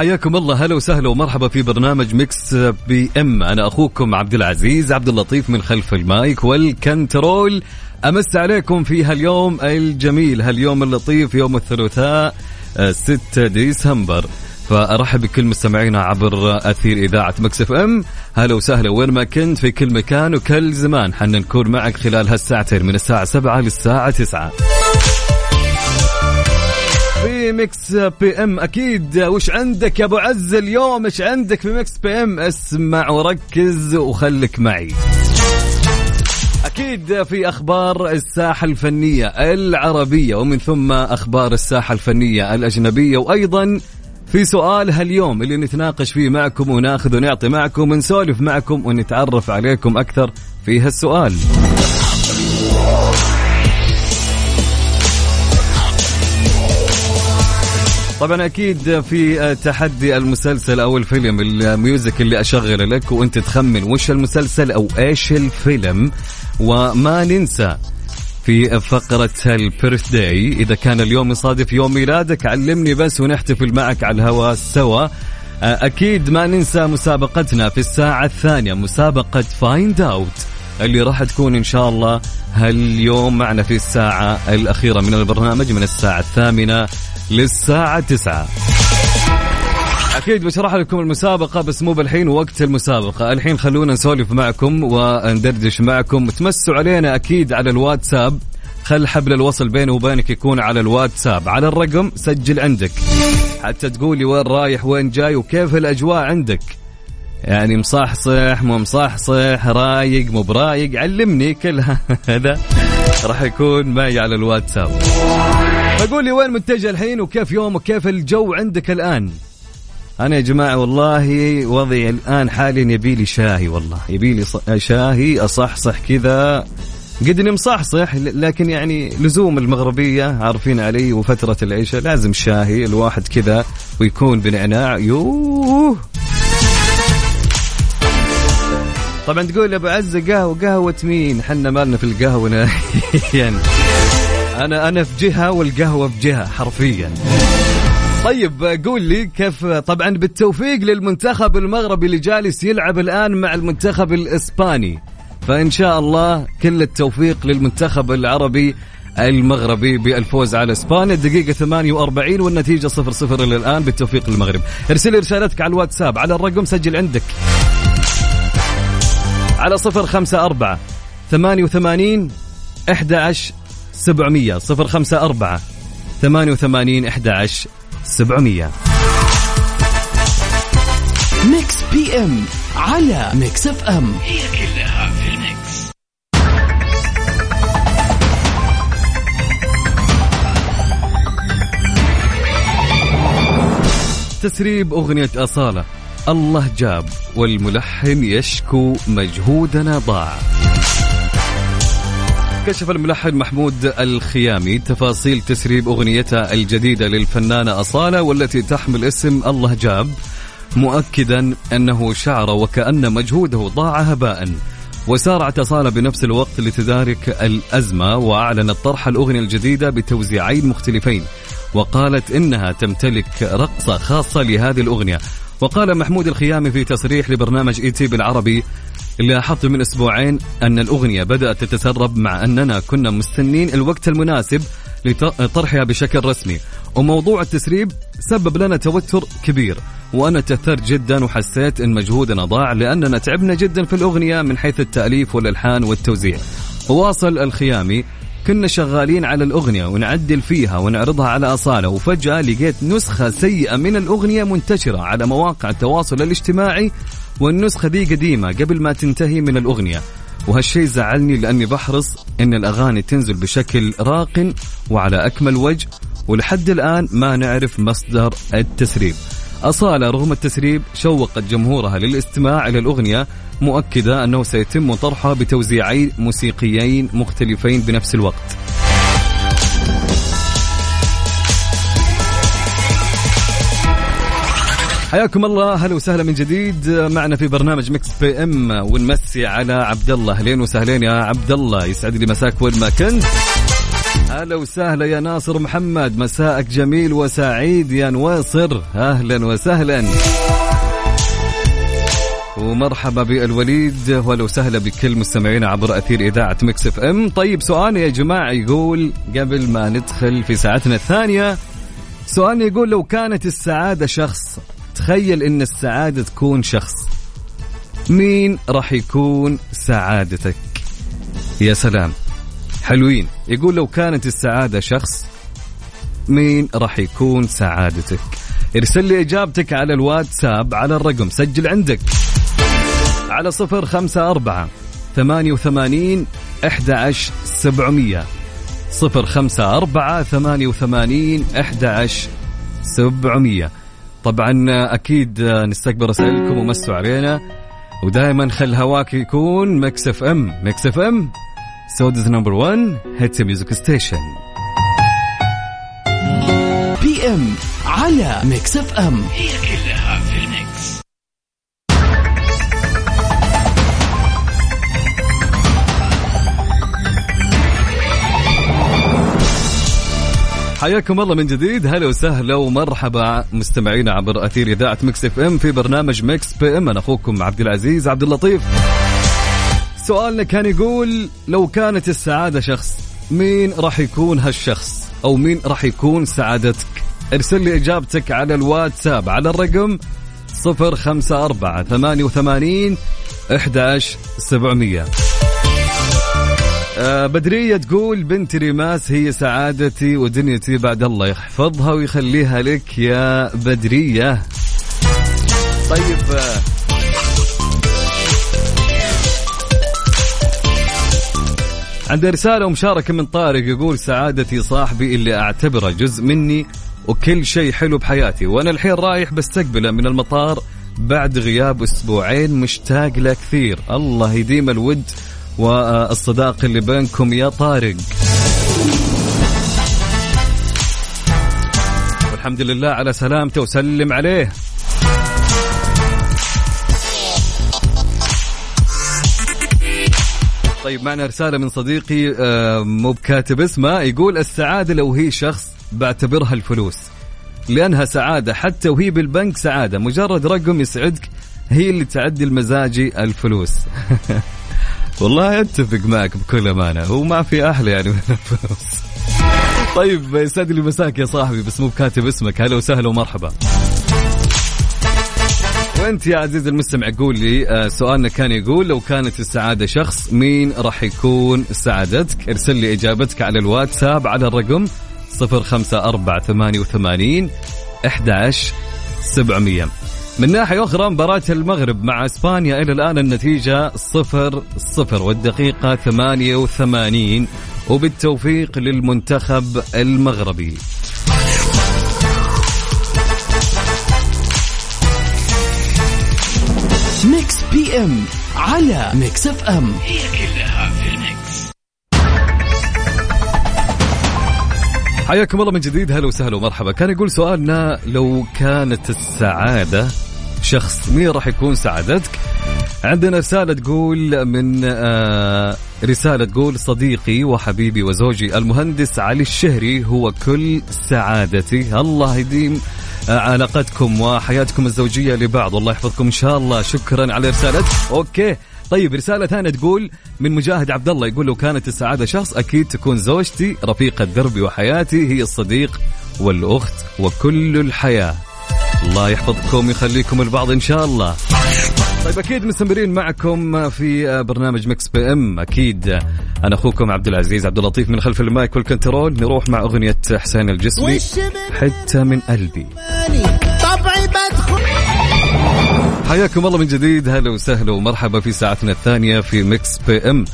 حياكم الله. هلا وسهلا ومرحبا في برنامج Mix PM. أنا أخوكم عبد العزيز عبد اللطيف من خلف ال mic وال control. أمس عليكم في هاليوم الجميل هاليوم اللطيف يوم الثلاثاء آه، 6 ديسمبر. فأرحب بكل مستمعينا عبر أثير إذاعة Mix FM. هلا وسهلا وين ما كنت في كل مكان وكل زمان. حنا نكون معك خلال هالساعتين من الساعة 7 للساعة 9 في Mix PM أكيد. وش عندك يا أبو عز اليوم؟ إيش عندك في Mix PM اسمع وركز وخليك معي. أكيد في أخبار الساحة الفنية العربية ومن ثم أخبار الساحة الفنية الأجنبية. وأيضا في سؤال هاليوم اللي نتناقش فيه معكم وناخذ ونعطي معكم ونسولف معكم ونتعرف عليكم أكثر في هالسؤال. طبعا أكيد في تحدي المسلسل أو الفيلم ال music اللي اشغله لك وأنت تخمن وش المسلسل أو إيش الفيلم وما ننسى في فقرة ال birthday إذا كان اليوم يصادف يوم ميلادك علمني بس ونحتفل معك على الهواء سوا. أكيد ما ننسى مسابقتنا في الساعة الثانية مسابقة Find Out اللي راح تكون إن شاء الله هاليوم معنا في الساعة الأخيرة من البرنامج من الساعة الثامنة للساعة تسعة أكيد بشرح لكم المسابقة بس مو بالحين وقت المسابقة. الحين خلونا نسولف معكم وندردش معكم. وتمسوا علينا أكيد على الواتساب. خل حبل الوصل بيني وبينك يكون على الواتساب. على الرقم سجل عندك. حتى تقولي وين رايح وين جاي وكيف الأجواء عندك. يعني مصحصح مو مصحصح رايق مو برايق علمني كل هذا. راح يكون معي على الواتساب. فقول لي وين متجه الحين وكيف يومك كيف الجو عندك الآن؟ أنا يا جماعة والله وضعي الآن حاليا يبي لي شاهي والله. يبي لي شاهي أصحصح كذا. قد إني مصحصح لكن يعني لزوم المغربية عارفين علي وفترة العشاء لازم شاهي الواحد كذا ويكون بنعناع يوه! طبعا تقول يا أبو عزة قهوة قهوة مين؟ حنا مالنا في القهوة. نهائيا. أنا أنا في جهة والقهوة في جهة حرفيا. طيب قول لي كيف طبعا بالتوفيق للمنتخب المغربي اللي جالس يلعب الآن مع المنتخب الإسباني. فإن شاء الله كل التوفيق للمنتخب العربي المغربي بالفوز على إسبانيا. الدقيقة 48 والنتيجة 0-0 إلى الان بالتوفيق للمغرب. ارسل رسالتك على الواتساب. على الرقم سجل عندك. على صفر خمسة أربعة ثمانية وثمانين إحدى سبعمية. صفر خمسة أربعة ثمانية وثمانين إحدى سبعمية. Mix PM على Mix FM. هي كلها في ال mix تسريب أغنية أصالة. الله جاب والملحن يشكو مجهودنا ضاع كشف الملحن محمود الخيامي تفاصيل تسريب أغنيتها الجديدة للفنانة أصالة والتي تحمل اسم الله جاب مؤكدا أنه شعر وكأن مجهوده ضاع هباء. وسارعت أصالة بنفس الوقت لتدارك الأزمة وأعلنت طرح الأغنية الجديدة بتوزيعين مختلفين وقالت إنها تمتلك رقصة خاصة لهذه الأغنية. وقال محمود الخيامي في تصريح لبرنامج إي تي بالعربي لاحظت من أسبوعين أن الأغنية بدأت تتسرب مع أننا كنا مستنين الوقت المناسب لطرحها بشكل رسمي وموضوع التسريب سبب لنا توتر كبير وأنا تاثرت جدا وحسيت إن مجهودنا ضاع لأننا تعبنا جدا في الأغنية من حيث التأليف والإلحان والتوزيع. وواصل الخيامي كنا شغالين على الأغنية ونعدل فيها ونعرضها على أصالة وفجأة لقيت نسخة سيئة من الأغنية منتشرة على مواقع التواصل الاجتماعي والنسخة دي قديمة قبل ما تنتهي من الأغنية. وهالشيء زعلني لأني بحرص أن الأغاني تنزل بشكل راق وعلى أكمل وجه ولحد الآن ما نعرف مصدر التسريب. أصالة رغم التسريب شوقت جمهورها للاستماع إلى الأغنية مؤكدة أنه سيتم طرحها بتوزيعين موسيقيين مختلفين بنفس الوقت. حياكم الله. هلا وسهلا من جديد. معنا في برنامج Mix PM ونمسي على عبد الله اهلين وسهلين يا عبد الله يسعد لي مساك وين ما كنت. هلا وسهلا يا ناصر محمد. مساءك جميل وسعيد يا نواصر. أهلا وسهلا. ومرحبا بالوليد وهلا وسهلا بكل مستمعينا عبر أثير إذاعة Mix FM. طيب سؤال يا جماعة يقول قبل ما ندخل في ساعتنا الثانية سؤال يقول لو كانت السعادة شخص تخيل إن السعادة تكون شخص مين راح يكون سعادتك؟ يا سلام. حلوين. يقول لو كانت السعادة شخص مين راح يكون سعادتك؟ ارسل لي إجابتك على الواتساب على الرقم سجل عندك. على صفر خمسة أربعة ثمانية وثمانين أحد عشر سبعمية. صفر خمسة أربعة ثمانية وثمانين أحد عشر سبعمية. طبعا أكيد نستقبل رسائلكم ومسوا علينا. ودائما خل هواك يكون Mix FM. Mix FM Saudi's number 1 hits music station PM على Mix FM. هي كلها في حياكم الله من جديد. هلا وسهلا ومرحبا مستمعينا عبر أثير إذاعة Mix FM في برنامج Mix PM. أنا أخوكم عبد العزيز عبد اللطيف. سؤالنا كان يقول لو كانت السعادة شخص مين راح يكون هالشخص؟ أو مين راح يكون سعادتك؟ ارسل لي إجابتك على الواتساب على الرقم 054 88 11700 آه، بدرية تقول بنت ريماس هي سعادتي ودنيتي بعد الله يحفظها ويخليها لك يا بدرية. طيب آه، عندي رسالة ومشاركة من طارق يقول سعادتي صاحبي اللي أعتبره جزء مني وكل شيء حلو بحياتي وأنا الحين رايح بستقبله من المطار بعد غياب أسبوعين مشتاق له كثير. الله يديم الود والصداقة اللي بينكم يا طارق. والحمد لله على سلامته وسلم عليه. طيب معنا رسالة من صديقي آه، مو بكاتب اسمه يقول السعادة لو هي شخص بعتبرها الفلوس لأنها سعادة حتى وهي بالبنك سعادة مجرد رقم يسعدك هي اللي تعدل مزاجي الفلوس. والله أتفق معك بكل أمانة. هو ما في أحلى يعني. من الفلوس طيب يسعد لي مساك يا صاحبي بس مو بكاتب اسمك. هلا وسهلا ومرحبا. وأنت يا عزيز المستمع قول لي آه، سؤالنا كان يقول لو كانت السعادة شخص مين راح يكون سعادتك؟ ارسل لي إجابتك على الواتساب على الرقم 05488 11700 من ناحية أخرى مباراة المغرب مع إسبانيا إلى الآن النتيجة صفر صفر والدقيقة 88 وبالتوفيق للمنتخب المغربي. Mix PM على Mix FM. هي كلها في ال mix حياكم الله من جديد هلا وسهلا ومرحبا. كان يقول سؤالنا لو كانت السعادة شخص مين راح يكون سعادتك عندنا رسالة تقول من آه رسالة تقول صديقي وحبيبي وزوجي المهندس علي الشهري هو كل سعادتي. الله يديم آه، علاقتكم وحياتكم الزوجية لبعض. والله يحفظكم إن شاء الله. شكرا على رسالتك أوكي. طيب رسالة ثانية تقول من مجاهد عبد الله يقول لو كانت السعادة شخص أكيد تكون زوجتي. رفيقة دربي وحياتي هي الصديق والأخت وكل الحياة. الله يحفظكم ويخليكم لبعض إن شاء الله. طيب أكيد مستمرين معكم في برنامج Mix PM. أكيد أنا أخوكم عبد العزيز عبد اللطيف من خلف ال mic وال control. نروح مع أغنية حسين الجسمي حتة من قلبي. طبعي بدخل حياكم الله من جديد. هلا وسهلا ومرحبا في ساعتنا الثانية في Mix PM.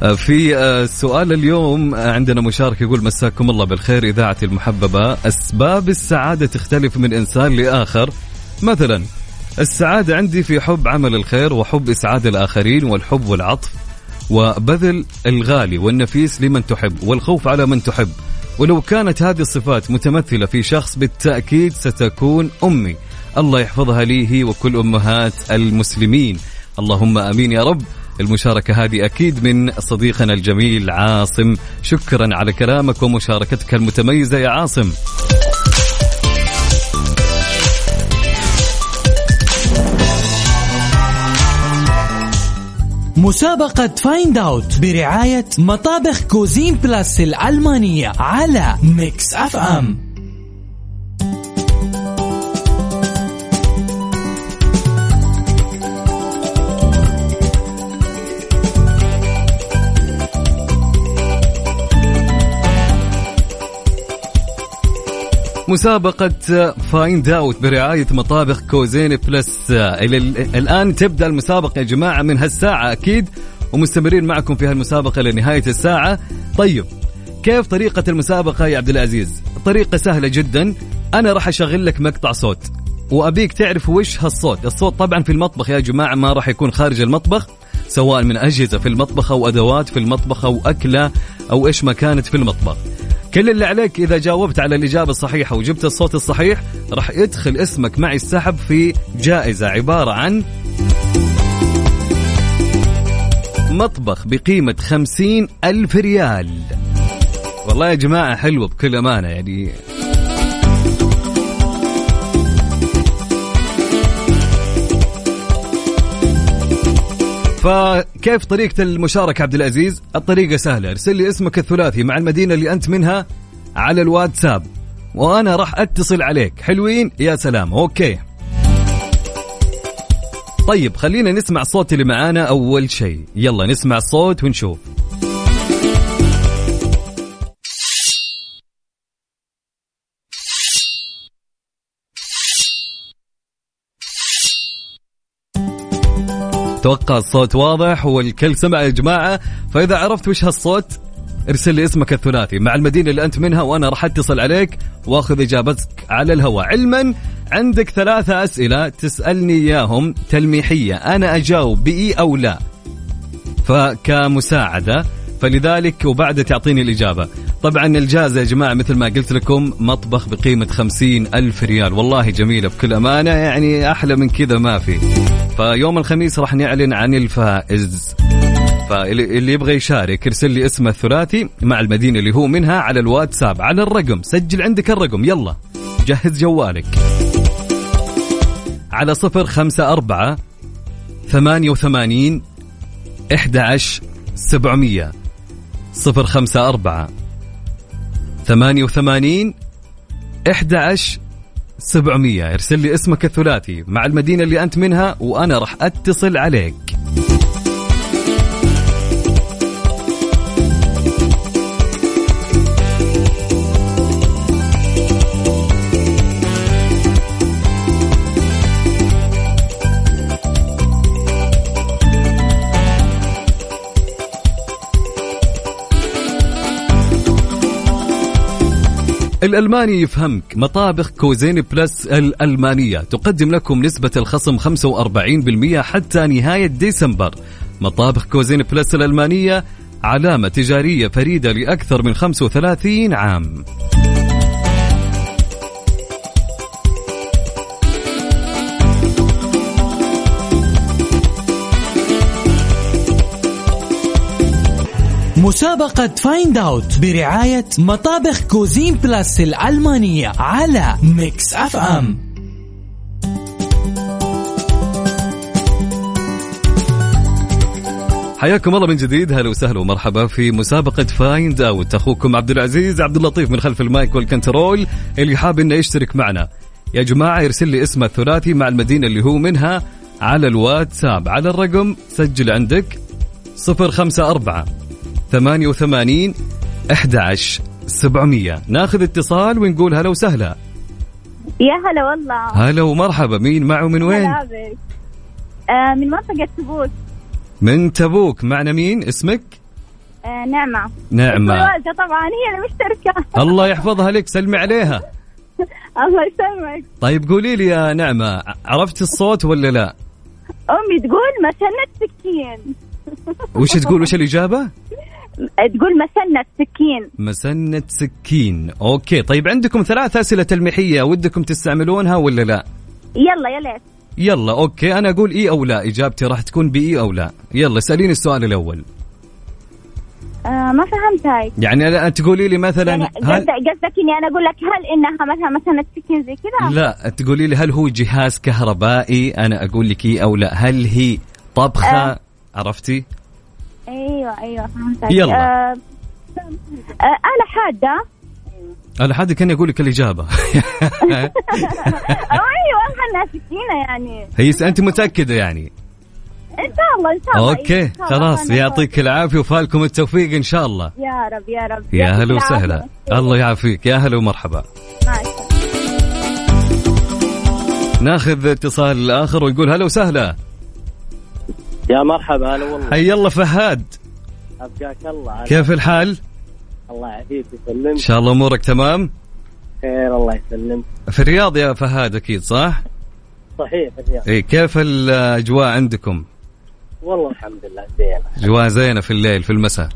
في آه، سؤال اليوم آه، عندنا مشارك يقول مساكم الله بالخير إذاعتي المحببة. أسباب السعادة تختلف من إنسان لآخر. مثلا السعادة عندي في حب عمل الخير وحب إسعاد الآخرين والحب والعطف وبذل الغالي والنفيس لمن تحب والخوف على من تحب. ولو كانت هذه الصفات متمثلة في شخص بالتأكيد ستكون أمي. الله يحفظها لي هي وكل أمهات المسلمين. اللهم آمين يا رب. المشاركة هذه أكيد من صديقنا الجميل عاصم. شكرا على كلامك ومشاركتك المتميزة يا عاصم. مسابقة Find Out برعاية مطابخ Cuisine Plus الألمانية على Mix FM مسابقة Find Out برعاية مطابخ Cuisine Plus. إلى ال- الآن تبدأ المسابقة يا جماعة من هالساعة أكيد ومستمرين معكم في هالمسابقة لنهاية الساعة. طيب كيف طريقة المسابقة يا عبد العزيز؟ طريقة سهلة جدا. أنا راح أشغل لك مقطع صوت وأبيك تعرف وش هالصوت. الصوت طبعا في المطبخ يا جماعة ما راح يكون خارج المطبخ سواء من أجهزة في المطبخ أو أدوات في المطبخ أو أكلة أو إيش ما كانت في المطبخ. كل اللي عليك إذا جاوبت على الإجابة الصحيحة وجبت الصوت الصحيح راح يدخل اسمك معي السحب في جائزة عبارة عن مطبخ بقيمة خمسين ألف ريال. والله يا جماعة حلوة بكل أمانة يعني فكيف طريقة المشاركة عبد العزيز؟ الطريقة سهلة، ارسل لي اسمك الثلاثي مع المدينة اللي أنت منها على الواتساب وأنا راح أتصل عليك، حلوين؟ يا سلام، أوكي. طيب خلينا نسمع الصوت اللي معانا أول شيء، يلا نسمع الصوت ونشوف. أتوقع الصوت واضح والكل سمع يا جماعة. فإذا عرفت وش هالصوت ارسل لي اسمك الثلاثي. مع المدينة اللي أنت منها وأنا راح أتصل عليك وأخذ إجابتك على الهواء. علما عندك ثلاثة أسئلة تسألني إياهم تلميحية. أنا أجاوب بإي أو لا. فكمساعدة فلذلك وبعد تعطيني الإجابة. طبعا الجائزة يا جماعة مثل ما قلت لكم مطبخ بقيمة خمسين ألف ريال. والله جميلة بكل أمانة يعني أحلى من كذا ما في. فيوم الخميس راح نعلن عن الفائز. فاللي اللي يبغى يشارك يرسل لي اسمه الثلاثي مع المدينة اللي هو منها على الواتساب. على الرقم سجل عندك الرقم يلا. جهز جوالك. على صفر خمسة أربعة ثمانية وثمانين إحدى عشر سبعمية. صفر خمسة أربعة ثمانية وثمانين إحدى سبعمية. ارسل لي اسمك الثلاثي مع المدينة اللي أنت منها وأنا راح أتصل عليك. الألماني يفهمك. مطابخ Cuisine Plus الألمانية. تقدم لكم نسبة الخصم 45% حتى نهاية ديسمبر. مطابخ Cuisine Plus الألمانية علامة تجارية فريدة لأكثر من 35 عام. مسابقة Find Out برعاية مطابخ Cuisine Plus الألمانية على Mix FM حياكم الله من جديد. هلا وسهلا ومرحبا في مسابقة Find Out أخوكم عبد العزيز عبد اللطيف من خلف ال mic وال control اللي حاب إنه يشترك معنا. يا جماعة يرسل لي اسمه الثلاثي مع المدينة اللي هو منها على الواتساب. على الرقم سجل عندك صفر خمسة أربعة ثمانية وثمانين أحد عشر سبعمية. ناخذ اتصال ونقول هلا وسهلا. يا هلا والله. هلا ومرحبا. مين معه من وين؟ آه من منطقة تبوك. من تبوك. معنا مين؟ اسمك؟ آه نعمة. نعمة. طبعا هي المشتركة. الله يحفظها لك. سلمي عليها. الله يسلمك. طيب قولي لي يا نعمة عرفت الصوت ولا لا؟ أمي تقول مسنة سكين. وش تقول؟ وش الإجابة؟ تقول مسنة سكين مسنة سكين. okay طيب عندكم ثلاث أسئلة تلميحية ودكم تستعملونها ولا لا؟ يلا يا ليت. يلا okay أنا أقول إي أو لا. إجابتي راح تكون بإي أو لا. يلا اسأليني السؤال الأول. آه ما فهمت هاي يعني لا تقولي لي مثلا يعني هل قصدك إني أنا أقول لك هل إنها مثلا مسنة سكين زي كذا؟ لا تقولي لي هل هو جهاز كهربائي؟ أنا أقول لك إي أو لا. هل هي طبخة؟ آه. عرفتي؟ أيوه أيوه فهمت يلا. آه آه آلة حادة. أنا حد كان يقول لك الإجابة. أو أيوه إحنا سكينة يعني. هي أنت متأكدة يعني؟ إن شاء الله إن شاء الله. الله. خلاص يعطيك العافية وفالكم التوفيق إن شاء الله. يا رب يا رب. يا هلا. وسهلا. الله يعافيك. يا هلا ومرحبا. ناخذ اتصال آخر ويقول هلا وسهلا. يا مرحبا هلا والله. حي الله فهاد. أبقاك الله كيف الحال؟ الله يعافيك ويسلمك. شاء الله أمورك تمام؟ خير الله يسلمك. في الرياض يا فهاد أكيد صح؟ صحيح الرياض. إيه كيف الأجواء عندكم؟ والله الحمد لله زين أجواء زينة في الليل في المساء.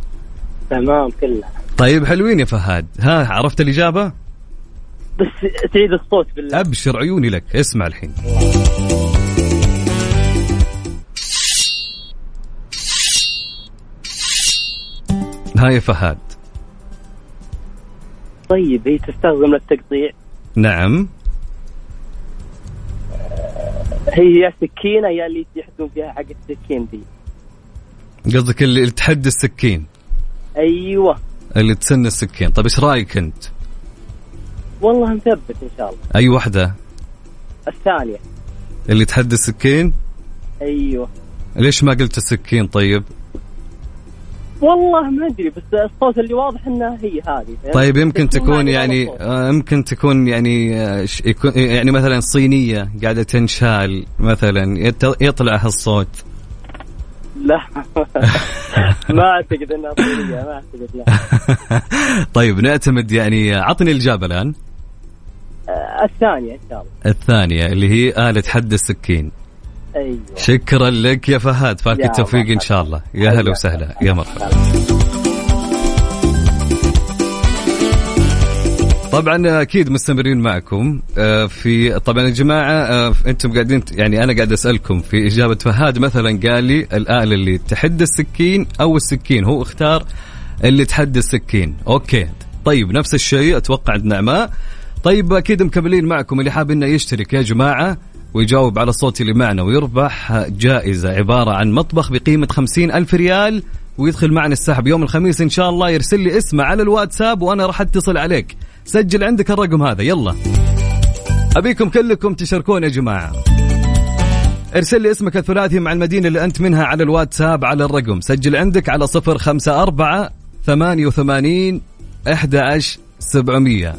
تمام كلها طيب حلوين يا فهاد. ها عرفت الإجابة؟ بس تعيد الصوت بالله. أبشر عيوني لك اسمع الحين. ها يا فهد. طيب هي تستخدم للتقطيع. نعم. هي يا سكينة يا اللي يحطون فيها حق السكين دي. قصدك اللي تحدي السكين. أيوه. اللي تسن السكين. طيب إيش رأيك أنت؟ والله مثبت إن شاء الله. أي وحدة؟ الثانية. اللي تحدي السكين؟ أيوه. ليش ما قلت السكين طيب؟ والله ما أدري بس الصوت اللي واضح إنها هي هذه. طيب يمكن بس مو تكون يعني. آه، يمكن تكون يعني آه، يعني مثلا صينية قاعدة تنشال مثلا يطلع هالصوت. لا. ما أعتقد إنها صينية ما أعتقد لا. طيب نعتمد يعني عطني الإجابة الآن. آه، الثانية إن شاء الله. الثانية اللي هي آلة حد السكين. أيوه. شكرا لك يا فهد. فالك يا التوفيق إن. شاء الله. يا هلا وسهلا. يا مرحبا. طبعا أكيد مستمرين معكم. آه، في طبعا يا جماعة آه، أنتم قاعدين يعني أنا قاعد أسألكم في إجابة فهد. مثلا قال لي الآلة اللي تحد السكين أو السكين. هو اختار اللي تحد السكين. Okay. طيب نفس الشيء أتوقع عند نعماء طيب أكيد مكملين معكم. اللي حاب إنه يشترك يا جماعة ويجاوب على الصوت اللي معنا ويربح جائزة عبارة عن مطبخ بقيمة خمسين ألف ريال ويدخل معنا السحب يوم الخميس إن شاء الله يرسل لي اسمه على الواتساب وأنا راح أتصل عليك. سجل عندك الرقم هذا يلا. أبيكم كلكم تشاركون يا جماعة. ارسل لي اسمك الثلاثي مع المدينة اللي أنت منها على الواتساب على الرقم. سجل عندك على صفر خمسة أربعة ثمانية وثمانين أحد عشر سبعمية.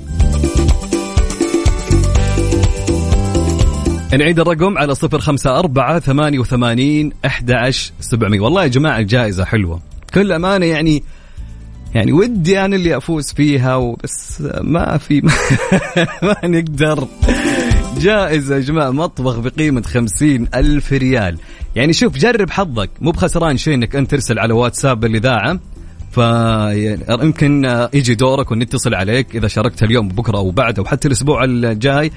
نعيد الرقم على صفر خمسة أربعة ثمانية وثمانين أحد عشر سبعمية. والله يا جماعة الجائزة حلوة. كل أمانة يعني يعني ودي أنا اللي أفوز فيها وبس ما في ما نقدر. جائزة يا جماعة مطبخ بقيمة خمسين ألف ريال. يعني شوف جرب حظك. مو بخسران شيء إنك أنت ترسل على واتساب الإذاعة. فيمكن يجي دورك ونتصل عليك إذا شاركت اليوم بكرة أو بعد أو حتى الأسبوع الجاي.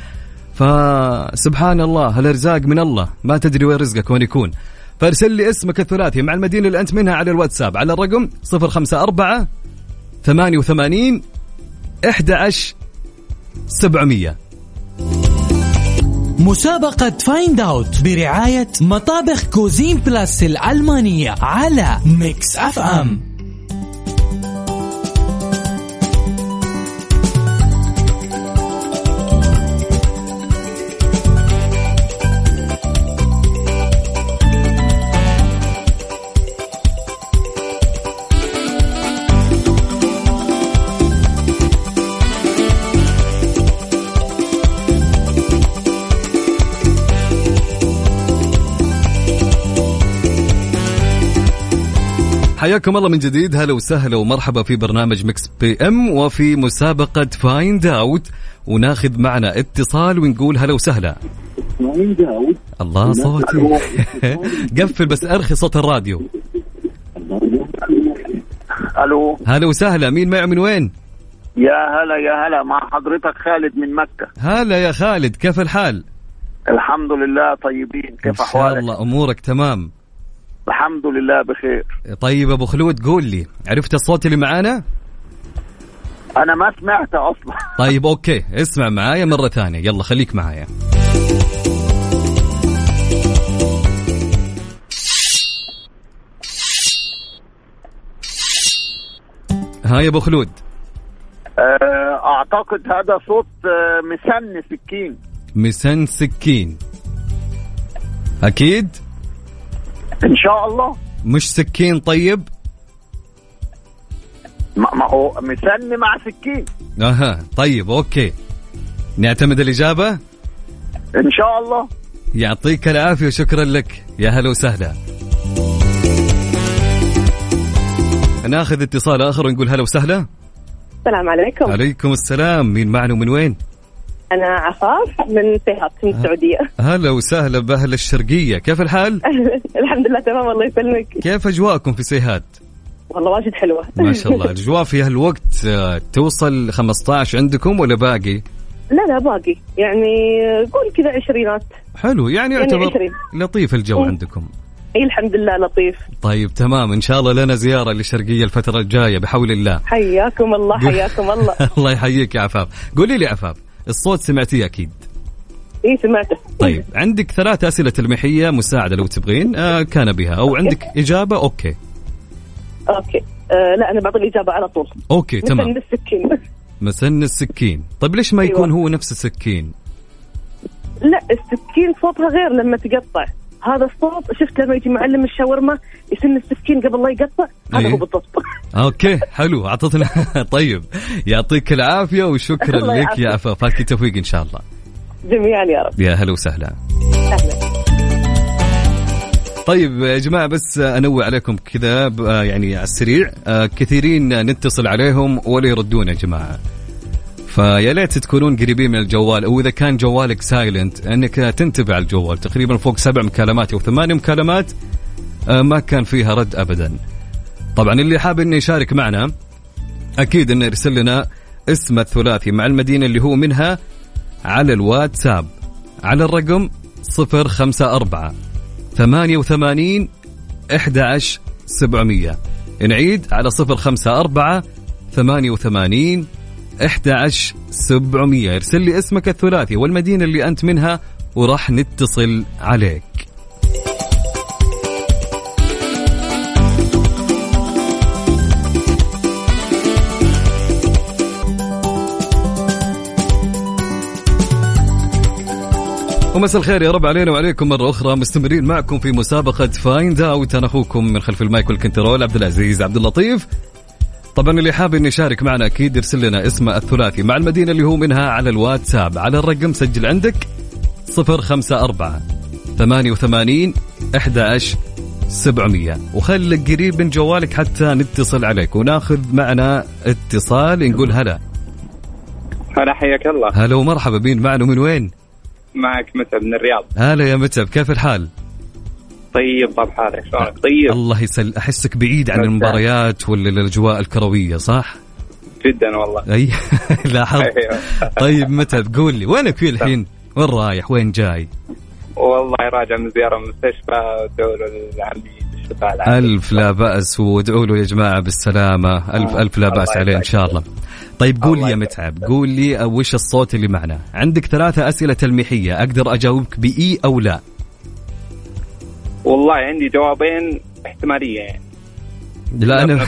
فسبحان الله الارزاق من الله؟ ما تدري وين رزقك وين يكون. فارسل لي اسمك الثلاثي مع المدينة اللي أنت منها على الواتساب على الرقم 054 88 11 700 مسابقة Find Out برعاية مطابخ Cuisine Plus الألمانية على Mix FM حياكم الله من جديد. هلا وسهلا ومرحبا في برنامج Mix PM وفي مسابقة Find Out وناخذ معنا اتصال ونقول هلا وسهلا. الله صوتي قفل بس أرخي صوت الراديو. ألو. هلا وسهلا. مين معي من وين؟ يا هلا يا هلا. مع حضرتك خالد من مكة. هلا يا خالد. كيف الحال؟ الحمد لله طيبين. إن كيف شاء أحوالك؟ الله أمورك تمام. الحمد لله بخير. طيب أبو خلود قول لي عرفت الصوت اللي معانا؟ أنا ما سمعت أصلا. طيب okay اسمع معايا مرة ثانية. يلا خليك معايا. ها يا أبو خلود. آه، أعتقد هذا صوت آه، مسن سكين. مسن سكين. أكيد؟ إن شاء الله. مش سكين طيب؟ ما ما هو مسن مع سكين. أها طيب okay. نعتمد الإجابة؟ إن شاء الله. يعطيك العافية وشكرا لك. يا هلا وسهلا. ناخذ اتصال آخر ونقول هلا وسهلا. السلام عليكم. عليكم السلام. مين معنا ومن وين؟ أنا عفاف من سيهات من السعودية. هلا وسهلا بأهل الشرقية. كيف الحال؟ الحمد لله تمام الله يسلمك. كيف أجواءكم في سيهات؟ والله واجد حلوة. ما شاء الله. الأجواء في هالوقت آه، توصل 15 عندكم ولا باقي؟ لا لا باقي. يعني قول كذا عشرينات. حلو. يعني يعني يعتبر عشرين. لطيف الجو مم. عندكم. اي الحمد لله لطيف. طيب تمام. إن شاء الله لنا زيارة للشرقية الفترة الجاية بحول الله. حياكم الله حياكم الله. الله يحييك يا عفاف. قولي لي عفاف الصوت سمعتيه أكيد. اي سمعته. طيب عندك ثلاث أسئلة تلميحية مساعدة لو تبغين آه كان بها. أو عندك إجابة؟ Okay. Okay. آه لا أنا بعطي الإجابة على طول. Okay مثل تمام. السكين. مسن السكين. طيب ليش ما يكون أيوة. هو نفس السكين؟ لا السكين صوتها غير لما تقطع. هذا الصوت شفت لما يجي معلم الشاورما يسن السكين قبل لا يقطع؟ هذا إيه. هو بالضبط. Okay حلو. اعطتنا طيب يعطيك العافية وشكرا لك يا يعافيك. عفاف هاك توفيق إن شاء الله. جميعا يا رب. يا هلا وسهلا. أهلا. طيب يا جماعة بس أنوه عليكم كذا يعني على السريع. آه كثيرين نتصل عليهم ولا يردون يا جماعة. فيا ليت تكونون قريبين من الجوال أو إذا كان جوالك silent أنك تنتبه على الجوال تقريبا فوق سبع مكالمات أو ثمان مكالمات آه ما كان فيها رد ابدا. طبعا اللي حاب إنه يشارك معنا أكيد إنه يرسل لنا اسم الثلاثي مع المدينة اللي هو منها على الواتساب على الرقم 054 88 11 700 نعيد على 054 88 11 700 ارسل لي اسمك الثلاثي والمدينة اللي أنت منها وراح نتصل عليك. ومساء الخير يا رب علينا وعليكم مرة أخرى. مستمرين معكم في مسابقة Find Out أنا أخوكم من خلف ال mic وال control عبد العزيز عبد اللطيف. طبعا اللي حاب انه يشارك معنا أكيد يرسل لنا اسمه الثلاثي مع المدينة اللي هو منها على الواتساب. على الرقم سجل عندك 054 88 11 700 وخليك قريب من جوالك حتى نتصل عليك وناخذ معنا اتصال نقول هلا. هلا حياك الله. هلا ومرحبا بين معنا من وين؟ معك متعب من الرياض. هلا يا متعب كيف الحال؟ طيب طب حالك شلونك طيب الله يسل أحسك بعيد عن. المباريات ولا الاجواء الكروية صح؟ جدا والله أي لاحظت أيوه. طيب متعب قول لي وينك في الحين؟ وين رايح؟ وين جاي؟ والله راجع من زيارة من المستشفى ودور العمي بالشفاء العاجل. ألف لا بأس وادعوا له يا جماعة بالسلامة ألف ألف لا بأس عليه إن شاء الله طيب قول لي يا متعب قول لي وش الصوت اللي معنا عندك ثلاثة أسئلة تلميحية أقدر أجاوبك بإي أو لا والله عندي جوابين احتمالية. يعني لا ال-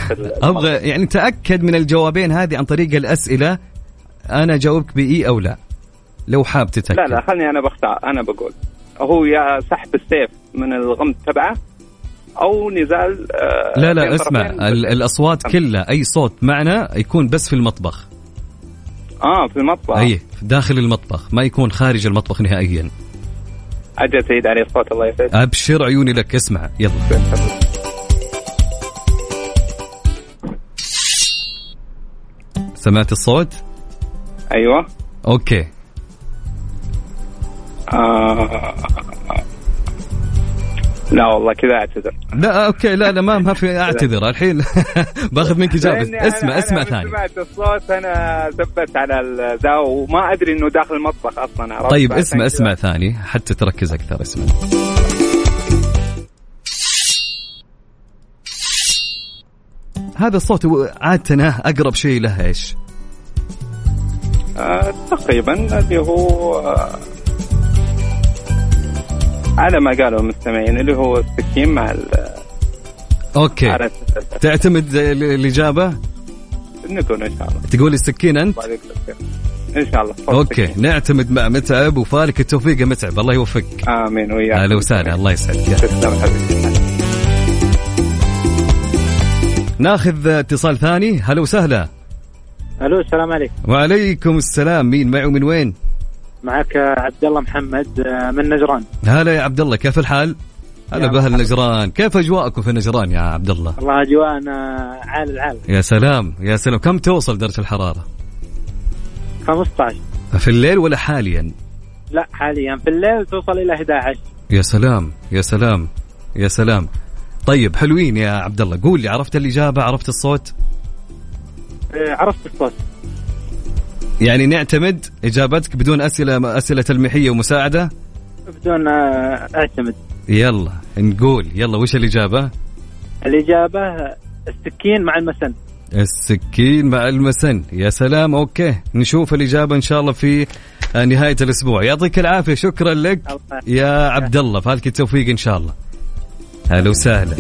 أبغى يعني تأكد من الجوابين هذه عن طريق الأسئلة أنا أجاوبك بإي أو لا لو حاب تتأكد. لا لا خلني أنا بختار أنا بقول. هو يا سحب السيف من الغمد تبعه أو نزال آه، لا لا اسمع طرفين. ال- الأصوات كلها أي صوت معنا يكون بس في المطبخ. آه في المطبخ. أي داخل المطبخ ما يكون خارج المطبخ نهائيا. أجل سيد علي الصوت الله يسعدك. أبشر عيوني لك اسمع يلا. سمعت الصوت؟ أيوه. Okay. آه لا والله كذا أعتذر. لا okay لا لا ما ما في أعتذر الحين. باخذ منك إجابة. لأني أنا- اسمع اسمع ثاني. سمعت الصوت أنا ثبت على ذا وما أدري إنه داخل المطبخ أصلا عرفت؟ طيب اسمع. اسمع ثاني حتى تركز أكثر اسمع. هذا الصوت عادة أقرب شيء له إيش؟ آه تقريبا اللي هو آه على ما قالوا المستمعين اللي هو السكين مع ال- okay. على تعتمد ال- الإجابة؟ نقول إن شاء الله. تقول السكين أنت؟ إن شاء الله. Okay. نعتمد مع متعب وفالك التوفيق يا متعب. الله يوفقك. آمين. وياك. أهلا وسهلا. الله يسعدك. تسلم حبيبي. ناخذ اتصال ثاني. هلا وسهلا. ألو السلام عليكم. وعليكم السلام. مين معي ومن وين؟ معك عبد الله محمد آه، من نجران هلا يا عبد الله كيف الحال؟ هلا بأهل. نجران كيف أجواءكم في نجران يا عبد الله؟ والله أجواءنا عال العال يا سلام يا سلام كم توصل درجة الحرارة؟ 15 في الليل ولا حاليا؟ لا حاليا في الليل توصل إلى 11 يا سلام يا سلام يا سلام طيب حلوين يا عبد الله قول لي عرفت الإجابة عرفت الصوت؟ آه، عرفت الصوت يعني نعتمد إجابتك بدون أسئلة أسئلة تلميحية ومساعدة؟ بدون آه، أعتمد. يلا نقول يلا وش الإجابة؟ الإجابة السكين مع المسن. السكين مع المسن. يا سلام okay. نشوف الإجابة إن شاء الله في نهاية الأسبوع. يعطيك العافية شكرا لك. يا عبد الله فالك التوفيق إن شاء الله. هلا وسهلا.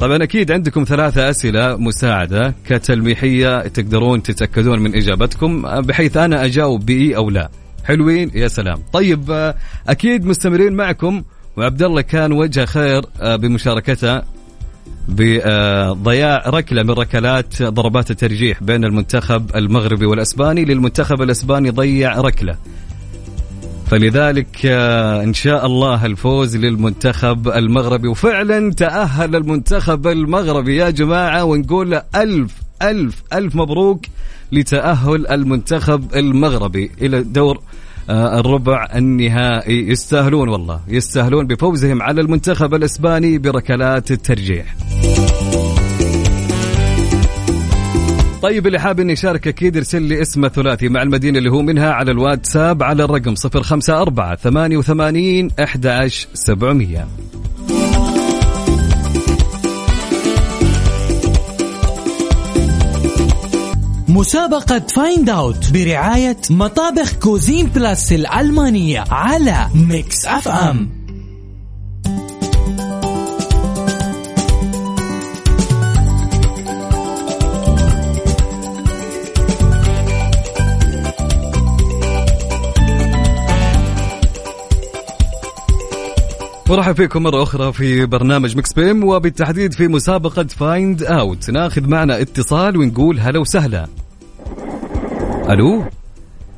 طبعا أكيد عندكم ثلاثة أسئلة مساعدة كتلميحية تقدرون تتأكدون من إجابتكم بحيث أنا أجاوب بإي أو لا. حلوين يا سلام. طيب أكيد مستمرين معكم وعبد الله كان وجه خير آه، بمشاركته بضياع ركلة من ركلات ضربات الترجيح بين المنتخب المغربي والأسباني للمنتخب الأسباني ضيع ركلة. فلذلك آه، إن شاء الله الفوز للمنتخب المغربي. وفعلا تأهل المنتخب المغربي يا جماعة ونقول ألف ألف ألف مبروك لتأهل المنتخب المغربي إلى دور آه، الربع النهائي. يستاهلون والله يستاهلون بفوزهم على المنتخب الإسباني بركلات الترجيح. طيب اللي حاب اني يشارك أكيد يرسل لي اسمه ثلاثي مع المدينة اللي هو منها على الواتساب على الرقم 054 88 11 700 مسابقة Find Out برعاية مطابخ Cuisine Plus الألمانية على Mix FM مرحبا فيكم مرة أخرى في برنامج Mix PM وبالتحديد في مسابقة Find Out ناخذ معنا اتصال ونقول هلا وسهلا. ألو؟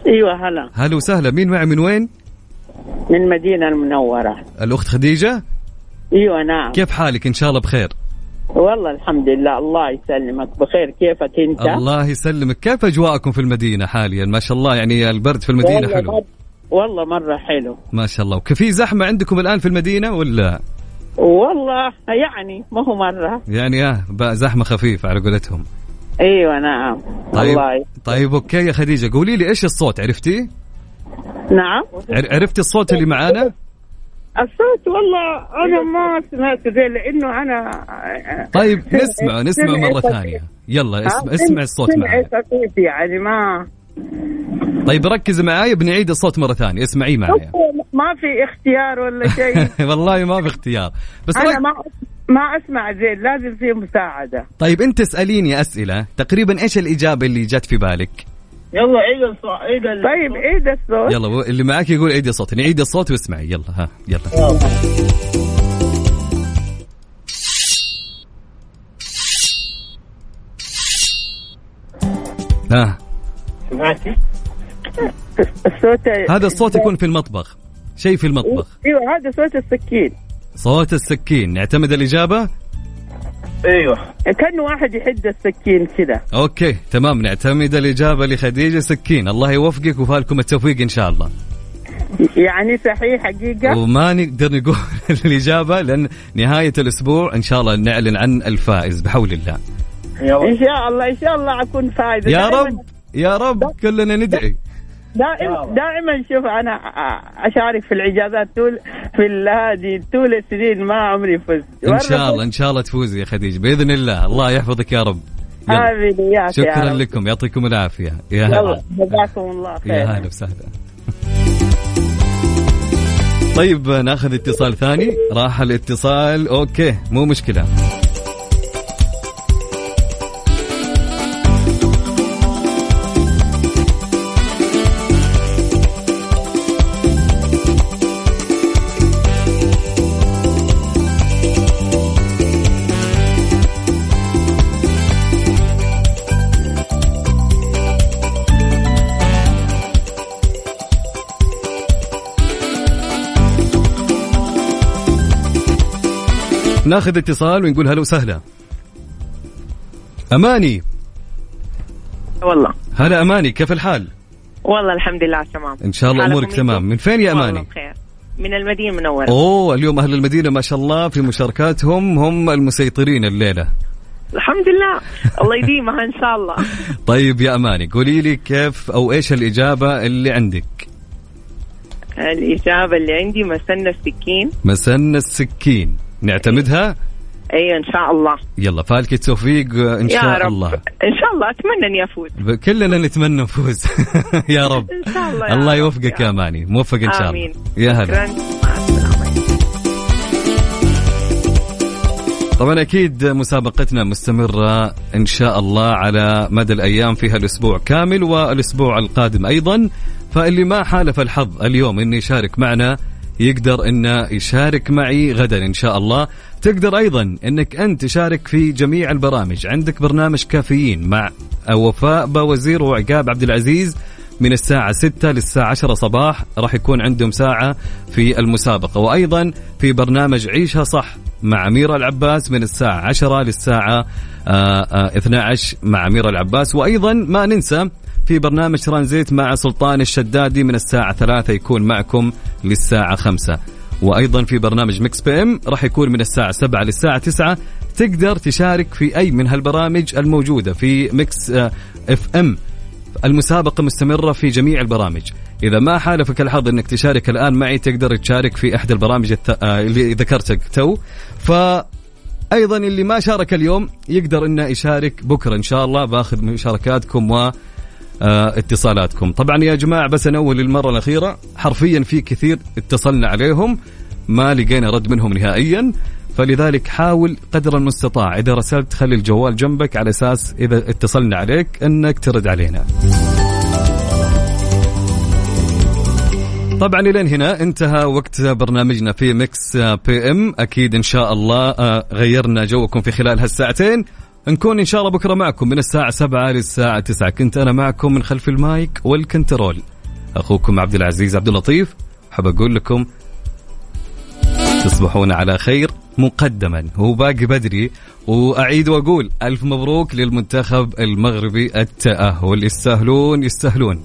أيوه هلا. هلا وسهلا. مين معي من وين؟ من المدينة المنورة. الأخت خديجة؟ أيوه نعم. كيف حالك؟ إن شاء الله بخير. والله الحمد لله الله يسلمك. بخير كيفك أنت؟ الله يسلمك. كيف أجواءكم في المدينة حاليا؟ ما شاء الله يعني البرد في المدينة والله حلو. والله مرة حلو. ما شاء الله. وفي زحمة عندكم الآن في المدينة ولا؟ والله يعني ما هو مرة. يعني آه بقى زحمة خفيفة على قولتهم. أيوه نعم. طيب الله ي- طيب أوكي يا خديجة. قولي لي إيش الصوت؟ عرفتي؟ نعم. عر- عرفتي الصوت اللي معانا؟ الصوت والله أنا ما سمعت زي لأنه أنا طيب نسمع نسمع مرة خفيف. ثانية. يلا اسمع آه، اسمع الصوت خفيف يعني ما طيب ركز معايا بنعيد الصوت مرة ثانية. اسمعي معايا. ما في اختيار ولا شيء؟ والله ما في اختيار. بس أنا. ما ما أسمع زين لازم في مساعدة. طيب أنت اسأليني أسئلة. تقريبا إيش الإجابة اللي جت في بالك؟ يلا عيد الصوت عيد طيب عيد الصوت. يلا اللي معاك يقول عيدي الصوت. نعيد الصوت واسمعي. يلا ها يلا. ها. الصوت هذا الصوت يكون في المطبخ. شيء في المطبخ. إيوه هذا صوت السكين. صوت السكين. نعتمد الإجابة؟ إيوه. كأن واحد يحد السكين كذا. Okay تمام. نعتمد الإجابة لخديجة سكين. الله يوفقك وفالكم التوفيق إن شاء الله. يعني صحيح حقيقة؟ وما نقدر نقول الإجابة لأن نهاية الأسبوع إن شاء الله نعلن عن الفائز بحول الله. إن شاء الله إن شاء الله أكون فايز. يا رب. يا رب كلنا ندعي. دائما دائما شوف أنا أشارك في الإجازات طول في هذه طول السنين ما عمري فزت. إن شاء الله إن شاء الله تفوزي يا خديجه بإذن الله. الله يحفظك يا رب. يلا. آمين. يا شكرا رب. لكم. يعطيكم العافية. يا هلا. جزاكم الله خير. يا هلا وسهلا. طيب ناخذ اتصال ثاني. راح الاتصال. أوكي مو مشكلة. ناخذ اتصال ونقول هلا وسهلا. أماني. والله. هلا أماني كيف الحال؟ والله الحمد لله تمام. إن شاء الله أمورك؟ تمام. من فين يا أماني؟ بخير. من المدينة المنورة. أوه اليوم أهل المدينة ما شاء الله في مشاركاتهم هم المسيطرين الليلة. الحمد لله. الله يديمها إن شاء الله. طيب يا أماني قولي لي كيف أو إيش الإجابة اللي عندك؟ الإجابة اللي عندي مسن السكين. مسن السكين. نعتمدها؟ أي إن شاء الله. يلا فالك التوفيق إن يا شاء رب. الله. إن شاء الله أتمنى إني أفوز. ب- كلنا نتمنى نفوز. يا رب. إن شاء الله يا الله. يوفقك يا أماني. موفق إن شاء الله. آمين. يا هلا. طبعا أكيد مسابقتنا مستمرة إن شاء الله على مدى الأيام فيها الأسبوع كامل والأسبوع القادم أيضا. فاللي ما حالف الحظ اليوم انه يشارك معنا يقدر انه يشارك معي غدا إن شاء الله. تقدر أيضا إنك أنت تشارك في جميع البرامج. عندك برنامج كافيين مع وفاء باوزير وعقاب عبد العزيز من الساعة 6 للساعة 10 صباح. راح يكون عندهم ساعة في المسابقة. وأيضا في برنامج عيشها صح مع أميرة العباس من الساعة 10 للساعة آه، آه، 12 مع أميرة العباس. وأيضا ما ننسى في برنامج ترانزيت مع سلطان الشدادي من الساعة 3 يكون معكم للساعة 5 وأيضا في برنامج Mix PM راح يكون من الساعة 7 للساعة 9 تقدر تشارك في أي من هالبرامج الموجودة في Mix آه، FM. المسابقة مستمرة في جميع البرامج. إذا ما حالفك الحظ أنك تشارك الآن معي تقدر تشارك في إحدى البرامج الت... آه، اللي ذكرتك تو. فأيضا اللي ما شارك اليوم يقدر أنه يشارك بكرة إن شاء الله. باخذ مشاركاتكم و اتصالاتكم. طبعا يا جماعة بس أنوه للمرة الأخيرة حرفيا في كثير اتصلنا عليهم ما لقينا رد منهم نهائيا. فلذلك حاول قدر المستطاع إذا رسلت خلي الجوال جنبك على أساس إذا اتصلنا عليك أنك ترد علينا. طبعا إلى هنا انتهى وقت برنامجنا في Mix PM. أكيد إن شاء الله آه، غيرنا جوكم في خلال هالساعتين. نكون إن شاء الله بكرة معكم من الساعة 7 للساعة 9 كنت أنا معكم من خلف المايك والكنترول. أخوكم عبد العزيز عبد اللطيف حاب أقول لكم تصبحون على خير مقدما. هو باقي بدري وأعيد وأقول ألف مبروك للمنتخب المغربي التأهل. يستاهلون يستاهلون.